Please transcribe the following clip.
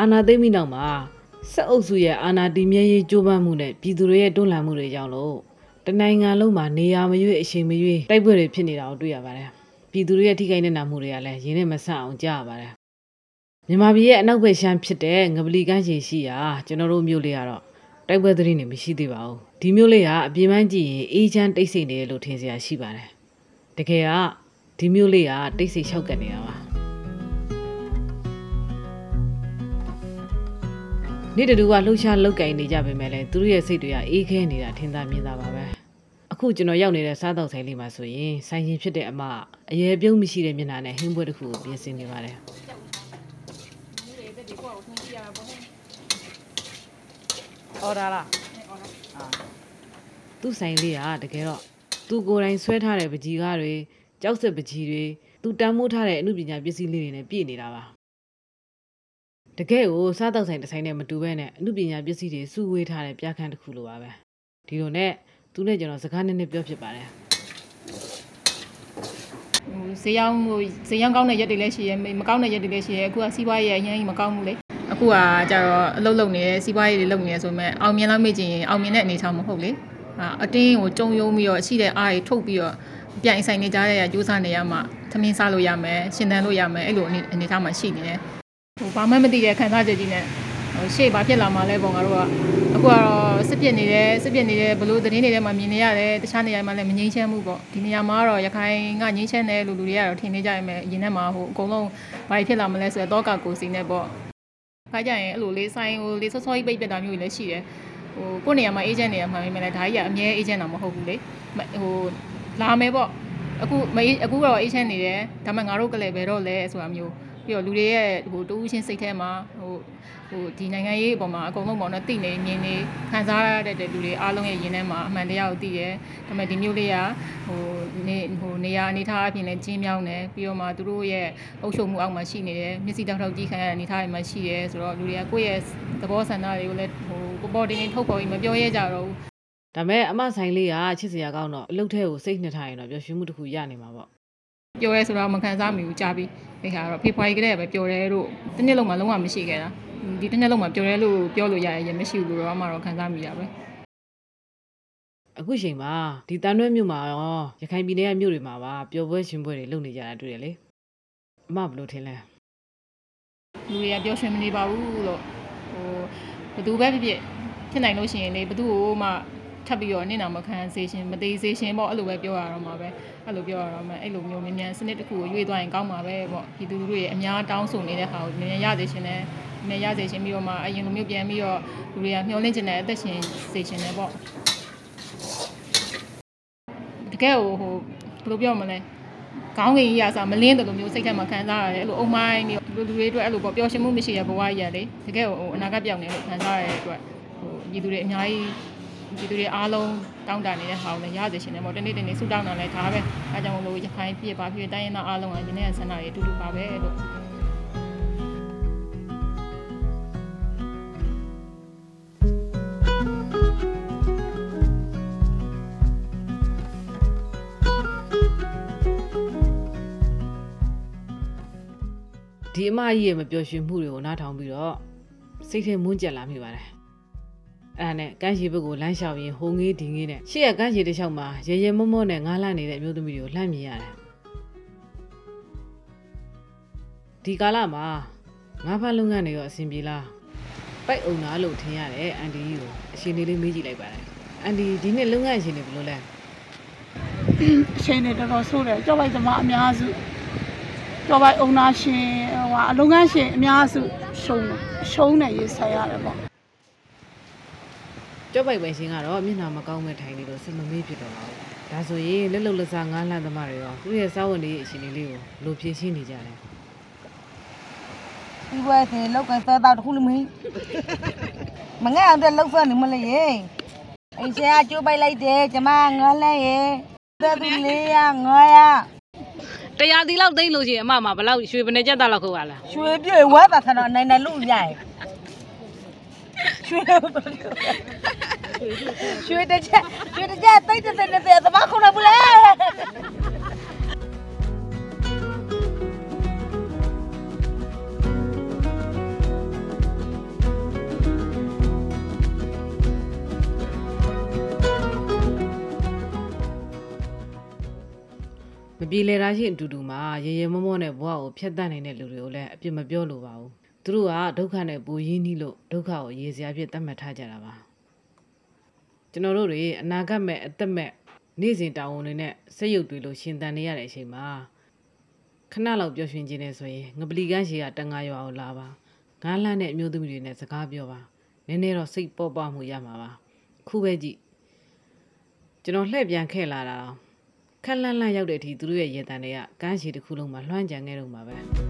အာဏာသိမ်းပြီးနောက်မှာစစ်အုပ်စုရဲ့အာဏာတည်မြဲရေးကြိုးပမ်းမှုနဲ့ပြည်သူတွေရဲ့တွန်းလှန်မှုတွေကြောင့်လို့တနိုင်ငံလုံးမှာနေရာမရွေးအချိန်မရွေးတိုက်ပွဲတွေဖြစ်နေတာကိုတွေ့ရပါတယ်။ပြည်သူတွေရဲ့ထိခိုက်နေတာမှုတွေကလည်းရင်းနဲ့မဆန့်အောင်ကြားရပါတယ်။မြန်မာပြည်ရဲ့အနောက်ဘက်ရှမ်းဖြစ်တဲ့ငပလီကမ်းခြေရှိရာကျွန်တော်တို့မြို့လေးကတော့တိုက်ပွဲသတင်းတွေမရှိသေးပါဘူး။ဒီမြို့လေးကအပြေးပန်းကြည့်ရင်အေးချမ်းတိတ်ဆိတ်နေတယ်လို့ထင်စရာရှိပါတယ်။တကယ်ကဒီမြို့လေးကတိတ်ဆိတ်လျှောက်ကန်နေတာပါ။ နေ့တူကလှုပ်ရှားလောက်ကင်နေကြပေမဲ့လည်းသူတို့ရဲ့စိတ်တွေကအေးခဲနေတာထင်သာမြင်သာပါပဲအခုကျွန်တော်ရောက်နေတဲ့စားတောက်ဆိုင်လေးမှာဆိုရင်ဆိုင်ရင်ဖြစ်တဲ့အမအရေပြုံးမရှိတဲ့မျက်နှာနဲ့ဟင်းပွဲတစ်ခုကိုပြင်ဆင်နေပါတယ်အော်ဒါလားသူ့ဆိုင်လေးကတကယ်တော့သူကိုယ်တိုင်ဆွဲထားတဲ့ပကြီးကားတွေကြောက်စက်ပကြီးတွေသူတမ်းမိုးထားတဲ့အမှုပညာပစ္စည်းလေးတွေနဲ့ပြည့်နေတာပါ တကယ်ကိုစားတောက်ဆိုင်တစ်ဆိုင်နဲ့မတူဘဲနဲ့အမှုပညာပစ္စည်းတွေစုဝေးထားတဲ့ပြခန်းတစ်ခုလိုပါပဲဒီလိုနဲ့သူနဲ့ကျွန်တော်စကားနည်းနည်းပြောဖြစ်ပါတယ်ဟိုဈေးရောက်ဟိုဈေးရောက်ကောင်းတဲ့ရက်တွေလည်းရှိရဲမကောင်းတဲ့ရက်တွေလည်းရှိရဲအခုကစီးပွားရေးအရင်မကောင်းဘူးလေအခုကကြတော့အလုပ်လုပ်နေတယ်စီးပွားရေးတွေလုပ်နေတယ်ဆိုပေမဲ့အောင်မြင်လောက်မေ့ချင်ရင်အောင်မြင်တဲ့အနေအထားမဟုတ်လေဟာအတင်းကိုကြုံယုံပြီးတော့ရှိတဲ့အားတွေထုတ်ပြီးတော့ပြိုင်ဆိုင်နေကြတဲ့ကြိုးစားနေရမှသမင်းစားလို့ရမယ်ရှင်သန်လို့ရမယ်အဲ့လိုအနေအနေအထားမှရှိနေတယ် ဟိုဘာမှမသိတဲ့ခံစားချက်ကြီးနဲ့ဟိုရှေ့ဘာဖြစ်လာမှလဲပုံကတော့အခုကတော့စစ်ပြစ်နေတယ်စစ်ပြစ်နေတယ်ဘလို့သတင်းတွေထဲမှာမြင်နေရတယ်တခြားနေရာမှာလည်းမငြိမ်းချမ်းမှုပေါ့ဒီနေရာမှာကတော့ရခိုင်ကငြိမ်းချမ်းတယ်လို့လူတွေကတော့ထင်နေကြရမယ်အရင်ထဲမှာဟိုအကုန်လုံးဘာဖြစ်လာမလဲဆိုတော့တောကကိုစီနဲ့ပေါ့ခါကြရင်အဲ့လိုလေးဆိုင်ဟိုလေးစောစောကြီးပိတ်ပစ်တာမျိုးတွေလည်းရှိတယ်ဟိုကိုယ့်နေရာမှာအေဂျင့်နေရာမှာမြင်မယ်လေဒါကြီးကအမြဲအေဂျင့်တာမဟုတ်ဘူးလေဟိုလာမယ်ပေါ့အခုမအခုတော့အေဂျင့်နေတယ်ဒါမှငါတို့ကလည်းဘယ်တော့လဲဆိုတာမျိုး ပြီးတော့လူတွေရဲ့ဟိုတူးချင်းစိတ်ထဲမှာဟိုဟိုဒီနိုင်ငံရေးအပေါ်မှာအကုန်လုံးပေါ့နော်သိနေမြင်နေခံစားရတဲ့လူတွေအားလုံးရဲ့ရင်ထဲမှာအမှန်တရားကိုသိရဲဒါပေမဲ့ဒီမျိုးလေးကဟိုနေဟိုနေရာအနေထားအပြင်လည်းကျင်းမြောင်းတယ်ပြီးတော့မှသူတို့ရဲ့အုပ်ချုပ်မှုအောက်မှာရှိနေတယ်မျက်စိတောက်တောက်ကြီးခံရတဲ့အနေထားတွေမှာရှိရဲဆိုတော့လူတွေကကိုယ့်ရဲ့သဘောဆန္ဒတွေကိုလည်းဟိုပေါ်ပေါ်တင်တင်ထုတ်ပေါ်ပြီးမပြောရဲကြတော့ဘူးဒါပေမဲ့အမဆိုင်လေးကချစ်စရာကောင်းတော့အလုပ်ထဲကိုစိတ်နှစ်ထားရင်တော့ပျော်ရွှင်မှုတစ်ခုရနေမှာပေါ့ ပြောရဲဆိုတော့မခံစားမိဘူးကြားပြီးဒီခါတော့ဖေဖွာရီကလေးပဲပြောရဲလို့တစ်နှစ်လုံးမှလုံးဝမရှိခဲ့တာဒီတစ်နှစ်လုံးမှပြောရဲလို့ပြောလို့ရရင်မရှိဘူးလို့တော့အမှတော့ခံစားမိတာပဲအခုချိန်မှာဒီတန်ရွဲမြို့မှာရောရခိုင်ပြည်နယ်ကမြို့တွေမှာပါပျော်ပွဲရှင်ပွဲတွေလုပ်နေကြတာတွေ့တယ်လေအမဘယ်လိုထင်လဲလူတွေကပြောရွှင်မနေပါဘူးလို့ဟိုဘယ်သူပဲဖြစ်ဖြစ်ဖြစ်နိုင်လို့ရှိရင်လေဘယ်သူ့ကိုမှ ထပ်ပြီးတော့နင့်နာမခံစေရှင်မသေးစေရှင်ပေါ့အဲ့လိုပဲပြောရတော့မှာပဲအဲ့လိုပြောရတော့မှာအဲ့လိုမျိုးမြန်မြန်စနစ်တစ်ခုကိုရွေးသွားရင်ကောင်းမှာပဲပေါ့ဒီသူတို့ရဲ့အများတောင်းဆိုနေတဲ့ဟာကိုမြန်မြန်ရစေရှင်နဲ့မြန်ရစေရှင်ပြီးတော့မှအရင်လိုမျိုးပြန်ပြီးတော့လူတွေကမျှော်လင့်ချင်တဲ့အသက်ရှင်စေရှင်နဲ့ပေါ့တကယ်ဟိုဟိုဘယ်လိုပြောမလဲခေါင်းငင်ကြီးရစားမလင်းတယ်လို့မျိုးစိတ်ထဲမှာခံစားရတယ်အဲ့လိုအုံမိုင်းနေလူလူတွေအတွက်အဲ့လိုပေါ့ပျော်ရွှင်မှုမရှိရဘဝကြီးရလေတကယ်ဟိုအနာဂတ်ပြောင်းနေလို့ခံစားရတဲ့အတွက်ဟိုပြည်သူတွေအများကြီး ပြည်သူတွေအားလုံးတောင်းတနေတဲ့ဟာကိုလည်းရစေရှင်တယ်ပေါ့တနေ့တနေ့ဆူတောင်းတာလည်းဒါပဲအဲကြောင့်မလို့ရခိုင်ပြည့်ပါပြည့်တိုင်းရင်းသားအားလုံးကဒီနေ့ဆန္ဒတွေအတူတူပါပဲလို့ဒီအမကြီးရဲ့မပျော်ရွှင်မှုတွေကိုနားထောင်ပြီးတော့စိတ်ထဲမွန်းကြက်လာမိပါတယ် အဲ့ဒါနဲ့ကန်းရှည်ဘက်ကိုလမ်းလျှောက်ရင်ဟိုငေးဒီငေးနဲ့ရှေ့ကကန်းရှည်တစ်လျှောက်မှာရေရဲမောမောနဲ့ငားလန့်နေတဲ့အမျိုးသမီးတွေကိုလှမ်းမြင်ရတယ်ဒီကာလမှာငါးဖက်လုပ်ငန်းတွေရောအဆင်ပြေလားပိုက်အုံနာလို့ထင်ရတဲ့အန်ဒီကြီးကိုအရှင်လေးလေးမေးကြည့်လိုက်ပါတယ်အန်ဒီဒီနေ့လုပ်ငန်းအရှင်တွေဘယ်လိုလဲအချိန်တွေတော်တော်ဆိုးတယ်ကြောက်လိုက်သမားအများစုကြောက်လိုက်အုံနာရှင်ဟိုအလုပ်ငန်းရှင်အများစုရှုံးတယ်ရှုံးတယ်ရေးဆိုင်ရတယ်ပေါ့ ကြောက်ပိုက်ပိုင်ရှင်ကတော့မျက်နှာမကောင်းမဲ့ထိုင်နေလို့စမမေးဖြစ်တော့ပါဘူး။ဒါဆိုရင်လက်လုံလက်စားငားလှမ်းသမားတွေရောသူ့ရဲ့စာဝန်တွေအရှင်လေးကိုဘယ်လိုဖြည့်ရှင်းနေကြလဲဒီဘွဲစီလောက်ကန်စားတော့တခုလည်းမင်းမငဲ့အောင်တဲ့လောက်စားနေမလဲရေအိမ်ဆရာကျိုးပိုက်လိုက်တယ်ကျမငါလဲရေသက်သူလေးရငါရ။တရားဒီလောက်သိမ့်လို့ရှိရင်အမမှာဘယ်လောက်ရွှေပနေကြက်သားလောက်ခုတ်ရလားရွှေပြေဝဲတာဆန်တော့နိုင်နိုင်လို့ရရဲ့ ရွှေလို့ပြောရွှေတစ်ချက်ရွှေတစ်ချက်သိတဲ့တဲ့တဲ့သဘာခုံးလာဘူးလေမပြေလည်တာရှိအတူတူမှာရေရေမောမောနဲ့ဘဝကိုဖျက်ဆီးနိုင်တဲ့လူတွေကိုလည်းအပြစ်မပြောလိုပါဘူး သူတို့ကဒုက္ခနဲ့ပူရင်းနှီးလို့ဒုက္ခကိုရေစရာဖြစ်သတ်မှတ်ထားကြတာပါကျွန်တော်တို့တွေအနာဂတ်မဲ့အသက်မဲ့နေ့စဉ်တာဝန်တွေနဲ့စိတ်ရုပ်တွေလို့ရှင်သန်နေရတဲ့အချိန်မှာခဏလောက်ပျော်ရွှင်ခြင်းနဲ့ဆိုရင်ငပလီကန်းရှိကတန်ငါရွာကိုလာပါငားလန့်တဲ့အမျိုးသမီးတွေနဲ့စကားပြောပါနည်းနည်းတော့စိတ်ပေါ်ပါမှုရမှာပါခုပဲကြည့်ကျွန်တော်လှည့်ပြန်ခဲ့လာတာတော့ခက်လန့်လန့်ရောက်တဲ့အထိသူတို့ရဲ့ရေတံတွေကကန်းရှည်တစ်ခုလုံးမှာလွှမ်းကြံခဲ့တော့မှာပဲ